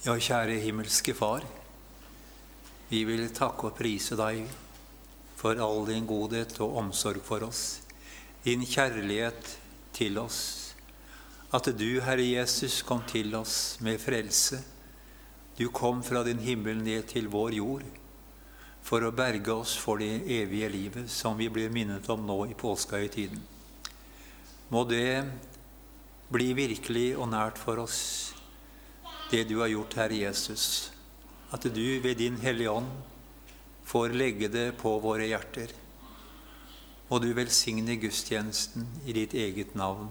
Ja, kjære himmelske Far. Vi vil takke og prise deg for all din godhet og omsorg for oss, din kjærlighet til oss. At du, Herre Jesus, kom til oss med frelse. Du kom fra din himmel ned til vår jord for å berge oss for det evige livet som vi blir minnet om nå i påskehøytiden. Må det bli virkelig og nært for oss, det du har gjort, Herre Jesus. At du ved din Hellige Ånd får legge det på våre hjerter. Må du velsigne gudstjenesten i ditt eget navn.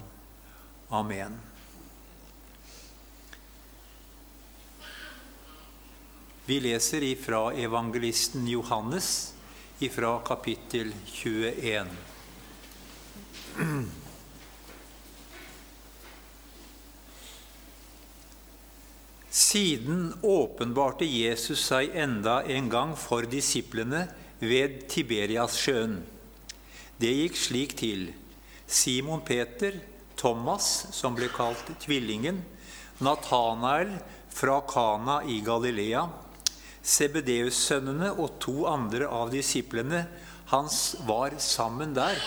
Amen. Vi leser ifra evangelisten Johannes ifra kapittel 21. Siden åpenbarte Jesus seg enda en gang for disiplene ved Tiberiassjøen. Det gikk slik til. Simon Peter, Thomas, som ble kalt Tvillingen, Natanael fra Kana i Galilea, Sebedeus-sønnene og to andre av disiplene hans var sammen der.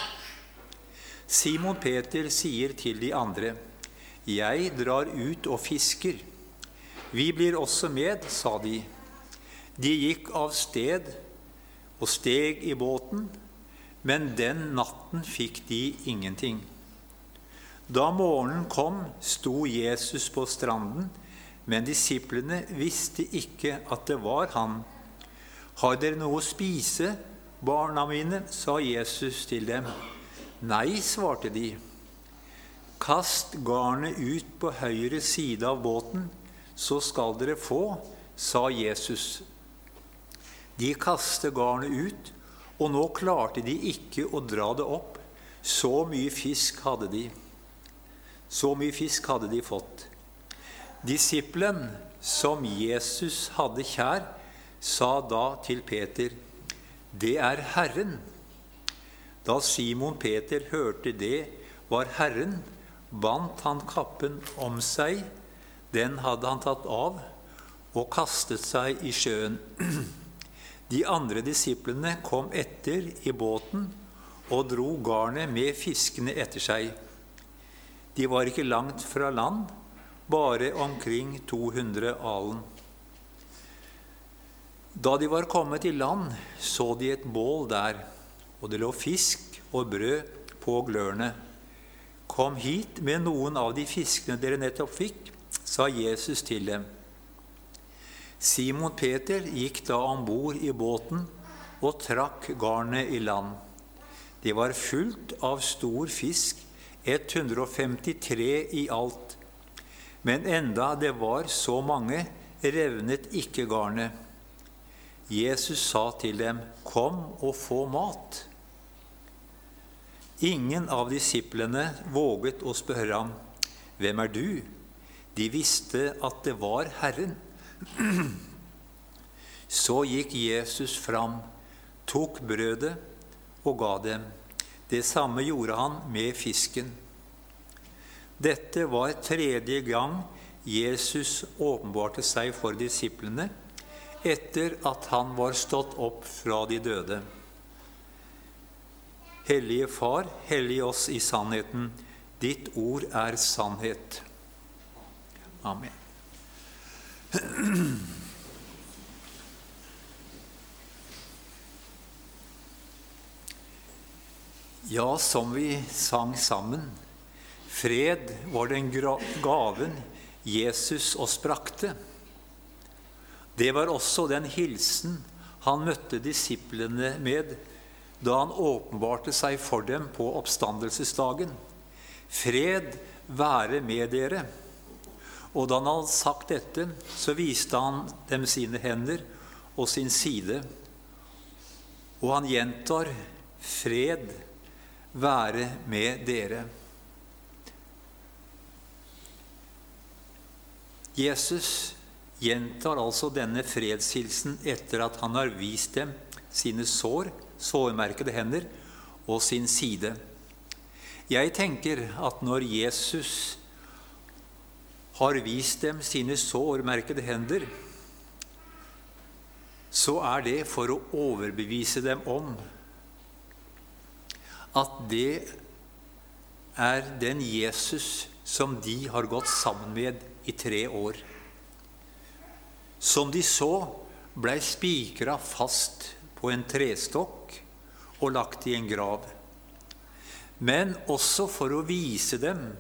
Simon Peter sier til de andre, 'Jeg drar ut og fisker.' 'Vi blir også med', sa de. De gikk av sted og steg i båten, men den natten fikk de ingenting. Da morgenen kom, sto Jesus på stranden, men disiplene visste ikke at det var han. 'Har dere noe å spise, barna mine?' sa Jesus til dem. 'Nei', svarte de. 'Kast garnet ut på høyre side av båten.' Så skal dere få, sa Jesus. De kastet garnet ut, og nå klarte de ikke å dra det opp. Så mye fisk hadde de. Så mye fisk hadde de fått. Disippelen som Jesus hadde kjær, sa da til Peter, 'Det er Herren'. Da Simon Peter hørte det var Herren, bandt han kappen om seg den hadde han tatt av og kastet seg i sjøen. De andre disiplene kom etter i båten og dro garnet med fiskene etter seg. De var ikke langt fra land, bare omkring 200 alen. Da de var kommet i land, så de et bål der, og det lå fisk og brød på glørne. Kom hit med noen av de fiskene dere nettopp fikk, sa Jesus til dem. Simon Peter gikk da om bord i båten og trakk garnet i land. Det var fullt av stor fisk, 153 i alt. Men enda det var så mange, revnet ikke garnet. Jesus sa til dem, 'Kom og få mat.' Ingen av disiplene våget å spørre ham, 'Hvem er du?' De visste at det var Herren. Så gikk Jesus fram, tok brødet og ga dem. Det samme gjorde han med fisken. Dette var tredje gang Jesus åpenbarte seg for disiplene etter at han var stått opp fra de døde. Hellige Far, hellig oss i sannheten. Ditt ord er sannhet. Amen. Ja, som vi sang sammen, fred var den gaven Jesus oss brakte. Det var også den hilsen han møtte disiplene med da han åpenbarte seg for dem på oppstandelsesdagen. Fred være med dere. Og da han hadde sagt dette, så viste han dem sine hender og sin side. Og han gjentar, 'Fred være med dere'. Jesus gjentar altså denne fredshilsen etter at han har vist dem sine sår, sårmerkede hender, og sin side. Jeg tenker at når Jesus har vist dem sine sårmerkede hender, så er det for å overbevise dem om at det er den Jesus som de har gått sammen med i tre år. Som de så blei spikra fast på en trestokk og lagt i en grav. Men også for å vise dem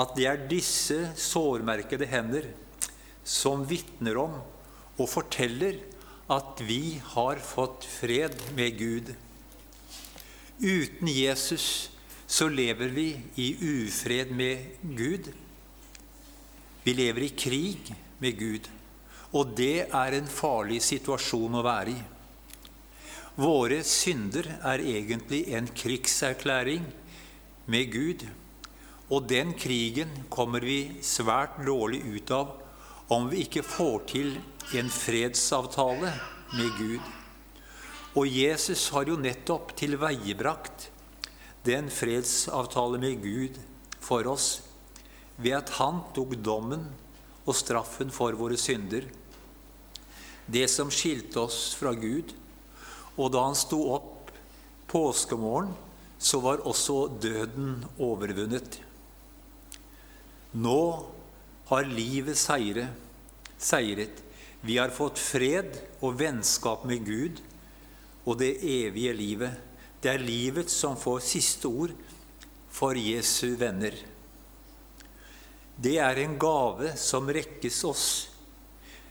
at det er disse sårmerkede hender som vitner om og forteller at vi har fått fred med Gud. Uten Jesus så lever vi i ufred med Gud. Vi lever i krig med Gud, og det er en farlig situasjon å være i. Våre synder er egentlig en krigserklæring med Gud, og den krigen kommer vi svært dårlig ut av om vi ikke får til en fredsavtale med Gud. Og Jesus har jo nettopp tilveiebrakt den fredsavtale med Gud for oss ved at han tok dommen og straffen for våre synder. Det som skilte oss fra Gud. Og da han sto opp påskemorgen, så var også døden overvunnet. Nå har livet seire, seiret. Vi har fått fred og vennskap med Gud og det evige livet. Det er livet som får siste ord for Jesu venner. Det er en gave som rekkes oss.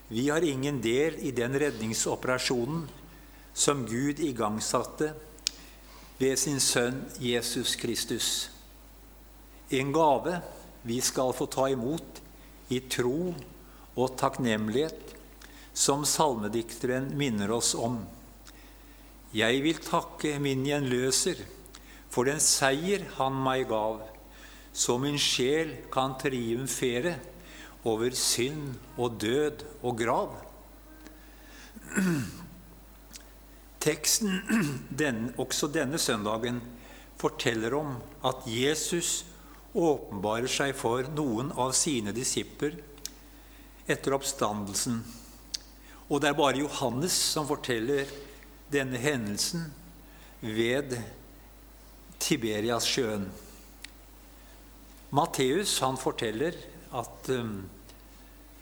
Vi har ingen del i den redningsoperasjonen som Gud igangsatte ved sin sønn Jesus Kristus. En gave vi skal få ta imot i tro og takknemlighet, som salmedikteren minner oss om. Jeg vil takke min gjenløser for den seier han meg gav, så min sjel kan triumfere over synd og død og grav. Teksten den, også denne søndagen forteller om at Jesus åpenbarer seg for noen av sine disipler etter oppstandelsen. Og det er bare Johannes som forteller denne hendelsen ved Tiberias-sjøen. Matteus han forteller at um,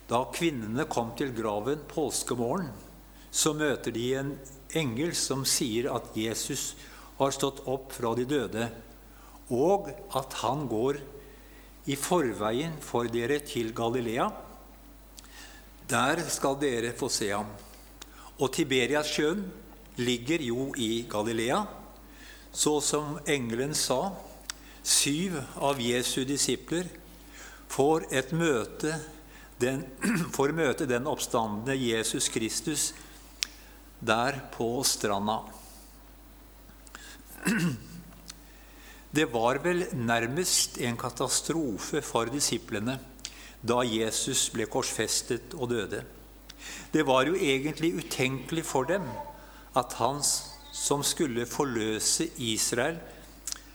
da kvinnene kom til graven påskemorgen, så møter de en engel som sier at Jesus har stått opp fra de døde og at han går i forveien for dere til Galilea. Der skal dere få se ham. Og Tiberiassjøen ligger jo i Galilea, så som engelen sa. Syv av Jesu disipler får, et møte, den, får møte den oppstandende Jesus Kristus der på stranda. Det var vel nærmest en katastrofe for disiplene da Jesus ble korsfestet og døde. Det var jo egentlig utenkelig for dem at han som skulle forløse Israel,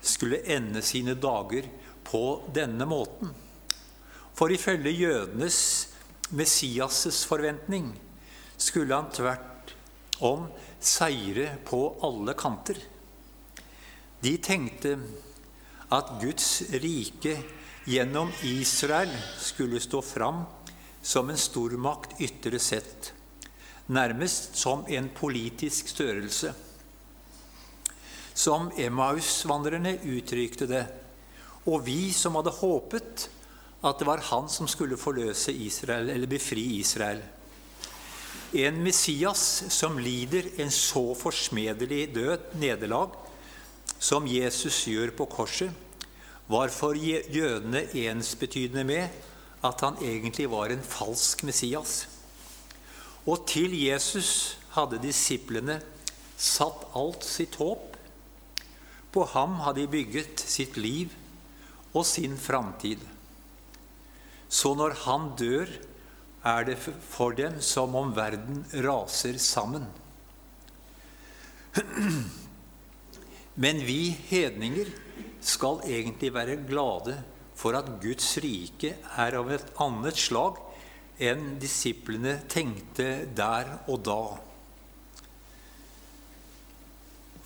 skulle ende sine dager på denne måten. For ifølge jødenes Messias' forventning skulle han tvert om seire på alle kanter. De tenkte at Guds rike gjennom Israel skulle stå fram som en stormakt ytre sett, nærmest som en politisk størrelse. Som Emmaus-vandrerne uttrykte det, og vi som hadde håpet at det var han som skulle forløse Israel, eller befri Israel. En Messias som lider en så forsmedelig død, nederlag, som Jesus gjør på korset, var for jødene ensbetydende med at han egentlig var en falsk Messias. Og til Jesus hadde disiplene satt alt sitt håp. På ham hadde de bygget sitt liv og sin framtid. Så når han dør, er det for dem som om verden raser sammen. Men vi hedninger skal egentlig være glade for at Guds rike er av et annet slag enn disiplene tenkte der og da.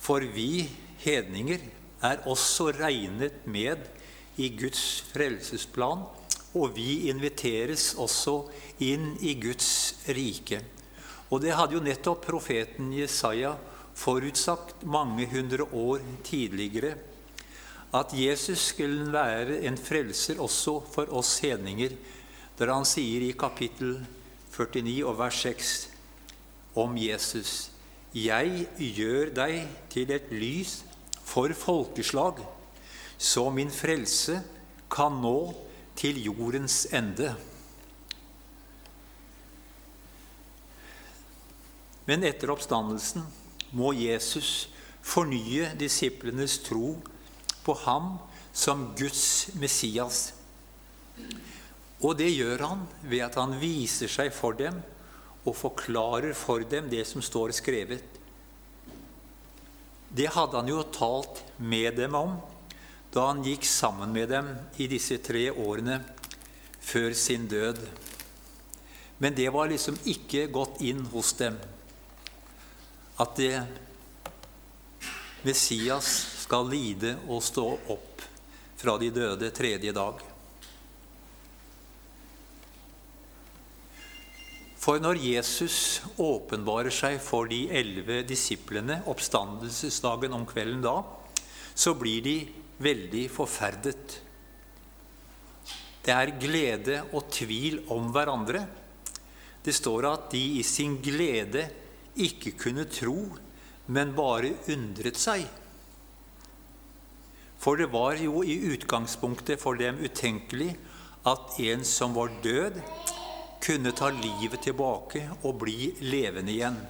For vi hedninger er også regnet med i Guds frelsesplan, og vi inviteres også inn i Guds rike. Og det hadde jo nettopp profeten Jesaja forutsagt mange hundre år tidligere at Jesus skulle være en frelser også for oss hedninger, der han sier i kapittel 49 og vers 6 om Jesus Jeg gjør deg til et lys for folkeslag, så min frelse kan nå til jordens ende. Men etter oppstandelsen må Jesus fornye disiplenes tro på ham som Guds Messias. Og det gjør han ved at han viser seg for dem og forklarer for dem det som står skrevet. Det hadde han jo talt med dem om da han gikk sammen med dem i disse tre årene før sin død. Men det var liksom ikke gått inn hos dem at det Messias skal lide og stå opp fra de døde tredje dag. For når Jesus åpenbarer seg for de elleve disiplene oppstandelsesdagen om kvelden da, så blir de veldig forferdet. Det er glede og tvil om hverandre. Det står at de i sin glede ikke kunne tro, men bare undret seg. For det var jo i utgangspunktet for dem utenkelig at en som var død, kunne ta livet tilbake og bli levende igjen.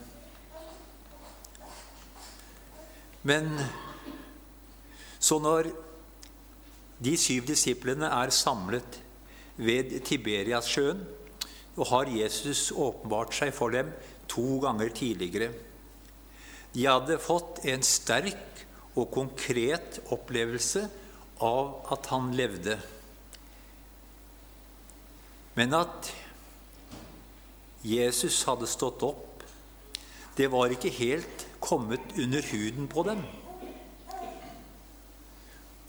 Men så når de syv disiplene er samlet ved Tiberiassjøen, og har Jesus åpenbart seg for dem to ganger tidligere De hadde fått en sterk og konkret opplevelse av at han levde. Men at Jesus hadde stått opp, det var ikke helt kommet under huden på dem.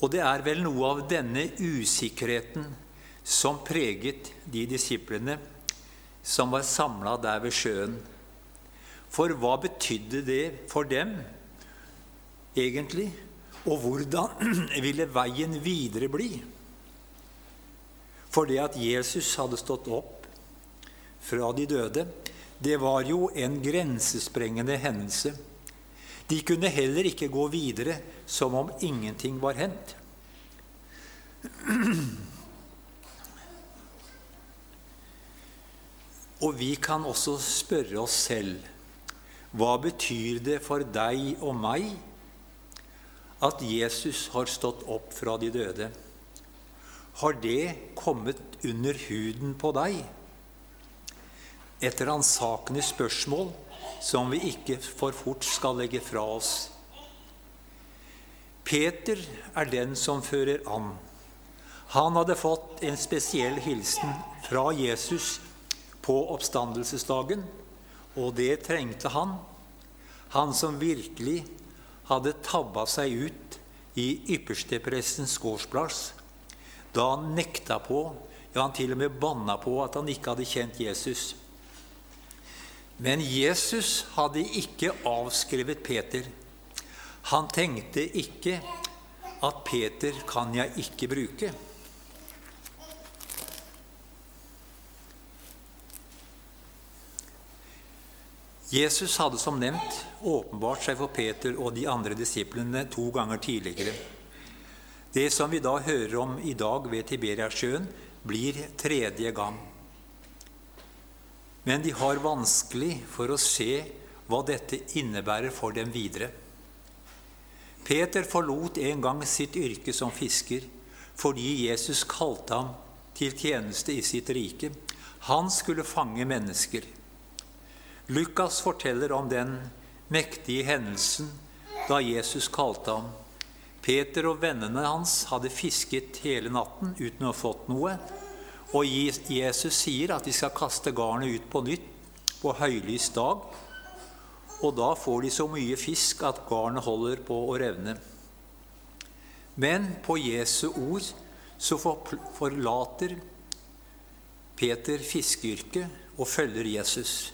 Og det er vel noe av denne usikkerheten som preget de disiplene som var samla der ved sjøen. For hva betydde det for dem egentlig? Og hvordan ville veien videre bli? For det at Jesus hadde stått opp fra de døde, det var jo en grensesprengende hendelse. De kunne heller ikke gå videre som om ingenting var hendt. Og vi kan også spørre oss selv hva betyr det for deg og meg at Jesus har stått opp fra de døde, har det kommet under huden på deg? Et ransakende spørsmål som vi ikke for fort skal legge fra oss. Peter er den som fører an. Han hadde fått en spesiell hilsen fra Jesus på oppstandelsesdagen, og det trengte han. Han som virkelig hadde tabba seg ut i yppersteprestens gårdsplass da han nekta på, ja, han til og med banna på at han ikke hadde kjent Jesus. Men Jesus hadde ikke avskrevet Peter. Han tenkte ikke at Peter kan jeg ikke bruke. Jesus hadde som nevnt åpenbart seg for Peter og de andre disiplene to ganger tidligere. Det som vi da hører om i dag ved Tiberiasjøen, blir tredje gang. Men de har vanskelig for å se hva dette innebærer for dem videre. Peter forlot en gang sitt yrke som fisker fordi Jesus kalte ham til tjeneste i sitt rike. Han skulle fange mennesker. Lukas forteller om den mektige hendelsen da Jesus kalte ham Peter og vennene hans hadde fisket hele natten uten å ha fått noe. Og Jesus sier at de skal kaste garnet ut på nytt på høylys dag. Og da får de så mye fisk at garnet holder på å revne. Men på Jesu ord så forlater Peter fiskeyrket og følger Jesus.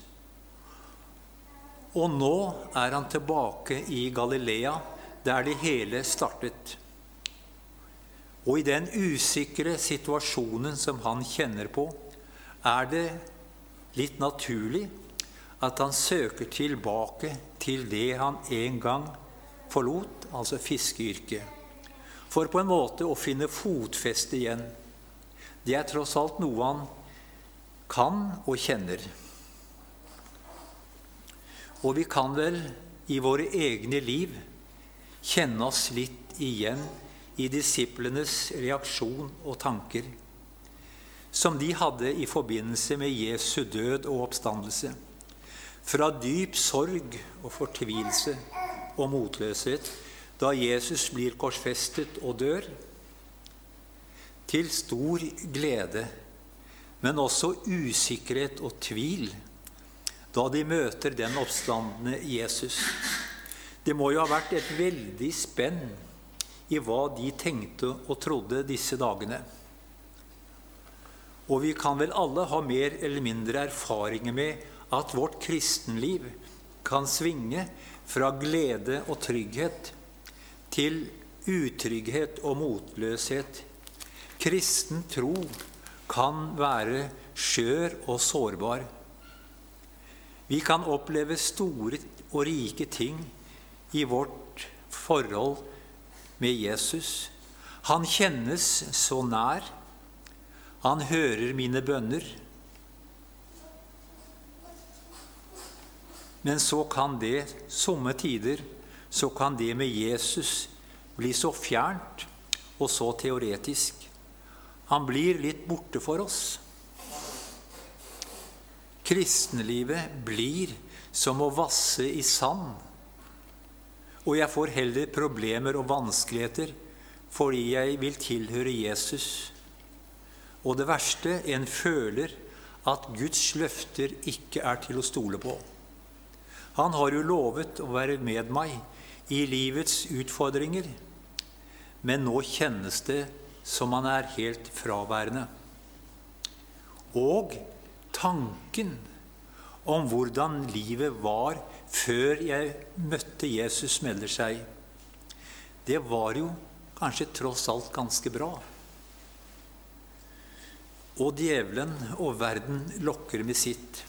Og nå er han tilbake i Galilea der det hele startet. Og i den usikre situasjonen som han kjenner på, er det litt naturlig at han søker tilbake til det han en gang forlot, altså fiskeyrket. For på en måte å finne fotfeste igjen. Det er tross alt noe han kan og kjenner. Og vi kan vel i våre egne liv kjenne oss litt igjen i disiplenes reaksjon og tanker, som de hadde i forbindelse med Jesu død og oppstandelse. Fra dyp sorg og fortvilelse og motløshet da Jesus blir korsfestet og dør, til stor glede, men også usikkerhet og tvil da de møter den oppstandende Jesus. Det må jo ha vært et veldig spenn i hva de tenkte og trodde disse dagene. Og vi kan vel alle ha mer eller mindre erfaringer med at vårt kristenliv kan svinge fra glede og trygghet til utrygghet og motløshet. Kristen tro kan være skjør og sårbar. Vi kan oppleve store og rike ting i vårt forhold med Jesus. Han kjennes så nær. Han hører mine bønner. Men så kan det, somme tider, så kan det med Jesus bli så fjernt og så teoretisk. Han blir litt borte for oss. Kristenlivet blir som å vasse i sand og jeg får heller problemer og vanskeligheter fordi jeg vil tilhøre Jesus. Og det verste en føler at Guds løfter ikke er til å stole på. Han har jo lovet å være med meg i livets utfordringer, men nå kjennes det som han er helt fraværende. Og tanken om hvordan livet var før jeg møtte Jesus, melder seg. Det var jo kanskje tross alt ganske bra. Og djevelen og verden lokker med sitt.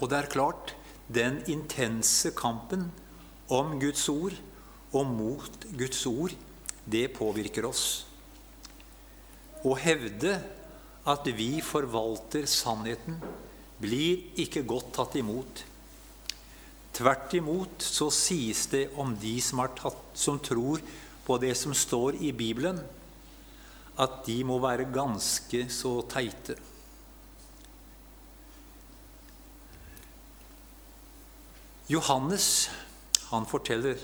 Og det er klart, den intense kampen om Guds ord og mot Guds ord, det påvirker oss. Å hevde at vi forvalter sannheten blir ikke godt tatt imot. Tvert imot så sies det om de som, tatt, som tror på det som står i Bibelen, at de må være ganske så teite. Johannes han forteller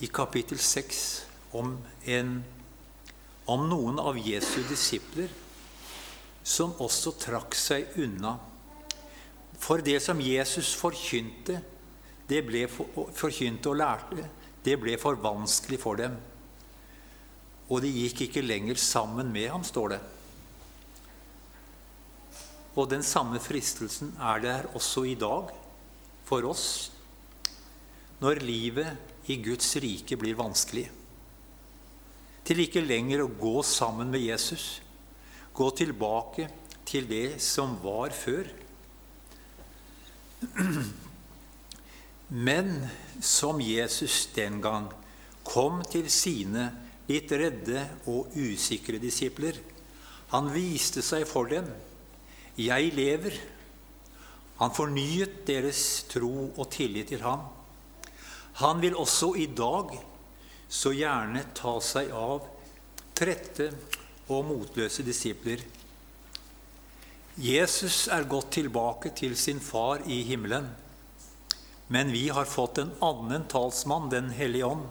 i kapittel 6 om, en, om noen av Jesu disipler som også trakk seg unna. For det som Jesus forkynte, det ble for, forkynte og lærte, det ble for vanskelig for dem. Og de gikk ikke lenger sammen med ham, står det. Og den samme fristelsen er der også i dag for oss når livet i Guds rike blir vanskelig. Til ikke lenger å gå sammen med Jesus gå tilbake til det som var før. Men som Jesus den gang kom til sine litt redde og usikre disipler. Han viste seg for dem. Jeg lever. Han fornyet deres tro og tillit til ham. Han vil også i dag så gjerne ta seg av trette og motløse disipler. Jesus er gått tilbake til sin far i himmelen. Men vi har fått en annen talsmann, Den hellige ånd,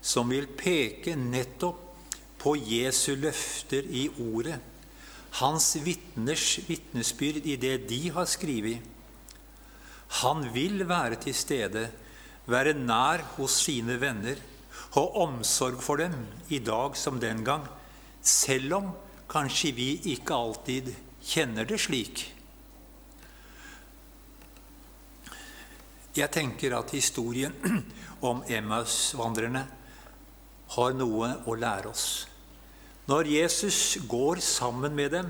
som vil peke nettopp på Jesu løfter i ordet, hans vitners vitnesbyrd i det de har skrevet. Han vil være til stede, være nær hos sine venner, ha omsorg for dem i dag som den gang, selv om kanskje vi ikke alltid kjenner det slik. Jeg tenker at historien om Emmaus-vandrerne har noe å lære oss. Når Jesus går sammen med dem,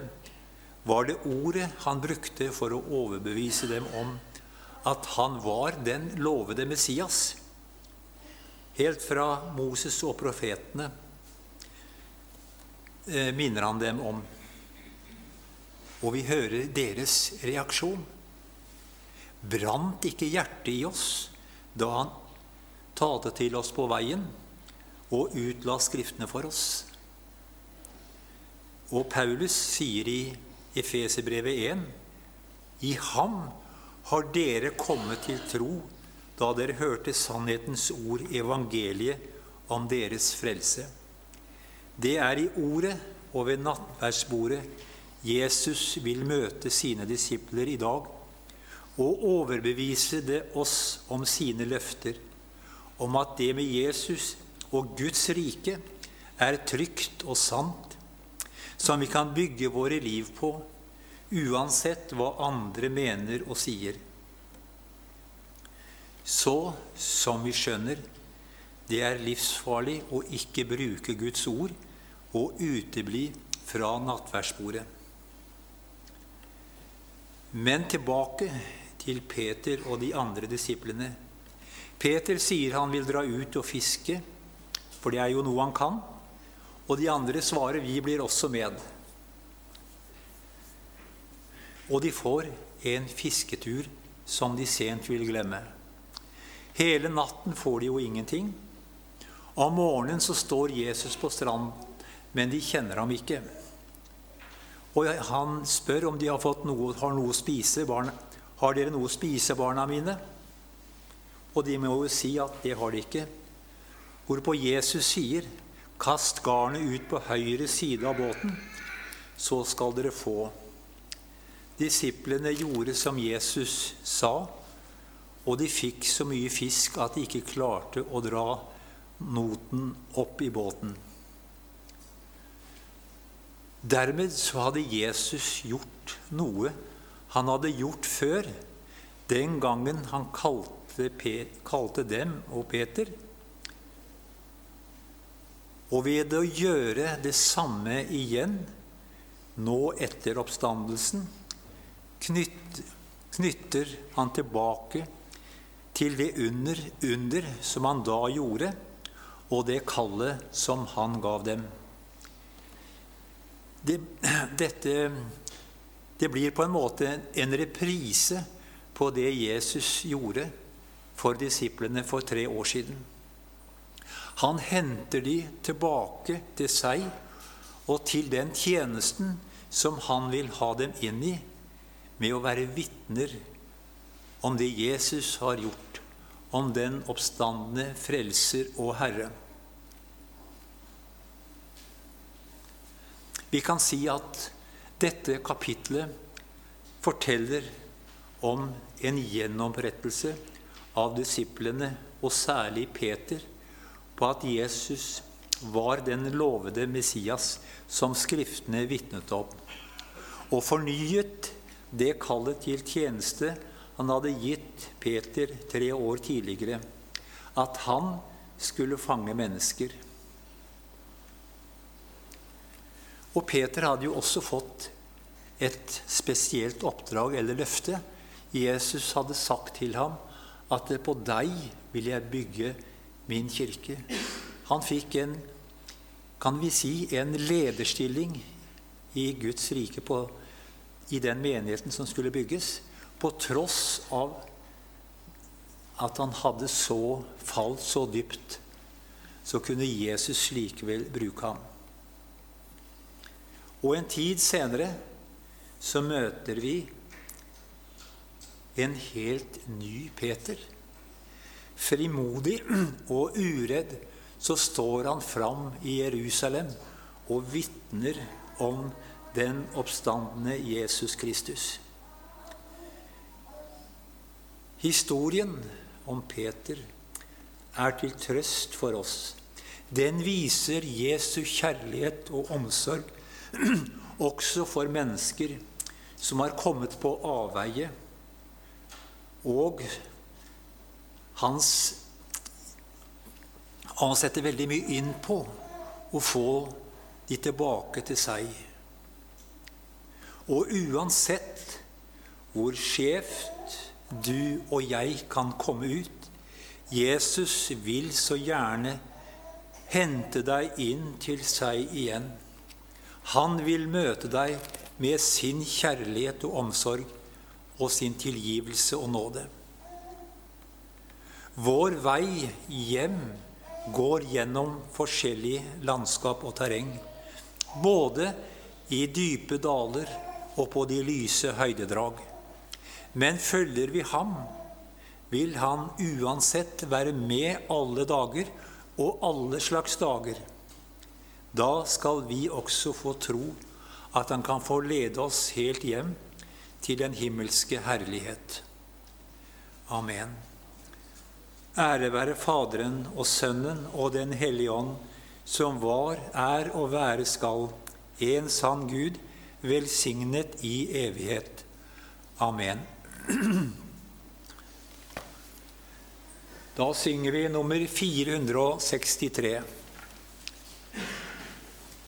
var det ordet han brukte for å overbevise dem om at han var den lovede Messias. Helt fra Moses og profetene minner han dem om. Og vi hører deres reaksjon. Brant ikke hjertet i oss da han talte til oss på veien og utla Skriftene for oss? Og Paulus sier i Efeserbrevet 1.: I ham har dere kommet til tro da dere hørte sannhetens ord, evangeliet, om deres frelse. Det er i ordet og ved nattverdsbordet Jesus vil møte sine disipler i dag og overbevise det oss om sine løfter, om at det med Jesus og Guds rike er trygt og sant, som vi kan bygge våre liv på, uansett hva andre mener og sier. Så, som vi skjønner, det er livsfarlig å ikke bruke Guds ord og utebli fra nattverdsbordet. Men tilbake til Peter og de andre disiplene. Peter sier han vil dra ut og fiske, for det er jo noe han kan. Og de andre svarer vi blir også med. Og de får en fisketur som de sent vil glemme. Hele natten får de jo ingenting. Om morgenen så står Jesus på stranden, men de kjenner ham ikke. Og han spør om de har, fått noe, har noe å spise. Barna, har dere noe å spise, barna mine? Og de må jo si at det har de ikke. Hvorpå Jesus sier, kast garnet ut på høyre side av båten, så skal dere få. Disiplene gjorde som Jesus sa, og de fikk så mye fisk at de ikke klarte å dra noten opp i båten. Dermed så hadde Jesus gjort noe han hadde gjort før, den gangen han kalte, kalte dem og Peter. Og ved å gjøre det samme igjen, nå etter oppstandelsen, knytter han tilbake til det under, under som han da gjorde, og det kallet som han gav dem. Det, dette det blir på en måte en reprise på det Jesus gjorde for disiplene for tre år siden. Han henter de tilbake til seg og til den tjenesten som han vil ha dem inn i, med å være vitner om det Jesus har gjort, om den oppstandende Frelser og Herre. Vi kan si at dette kapitlet forteller om en gjennomrettelse av disiplene, og særlig Peter, på at Jesus var den lovede Messias som Skriftene vitnet om, og fornyet det kallet til tjeneste han hadde gitt Peter tre år tidligere, at han skulle fange mennesker. Og Peter hadde jo også fått et spesielt oppdrag eller løfte. Jesus hadde sagt til ham at på deg vil jeg bygge min kirke. Han fikk en, kan vi si, en lederstilling i Guds rike på, i den menigheten som skulle bygges, på tross av at han hadde så falt så dypt, så kunne Jesus likevel bruke ham. Og en tid senere så møter vi en helt ny Peter. Frimodig og uredd så står han fram i Jerusalem og vitner om den oppstandende Jesus Kristus. Historien om Peter er til trøst for oss. Den viser Jesu kjærlighet og omsorg også for mennesker som har kommet på avveie, og hans Han setter veldig mye inn på å få de tilbake til seg. Og uansett hvor skjevt du og jeg kan komme ut, Jesus vil så gjerne hente deg inn til seg igjen. Han vil møte deg med sin kjærlighet og omsorg og sin tilgivelse og nåde. Vår vei hjem går gjennom forskjellige landskap og terreng, både i dype daler og på de lyse høydedrag. Men følger vi ham, vil han uansett være med alle dager og alle slags dager. Da skal vi også få tro at han kan få lede oss helt hjem til den himmelske herlighet. Amen. Ære være Faderen og Sønnen og Den hellige ånd, som var, er og være skal, en sann Gud, velsignet i evighet. Amen. Da synger vi nummer 463.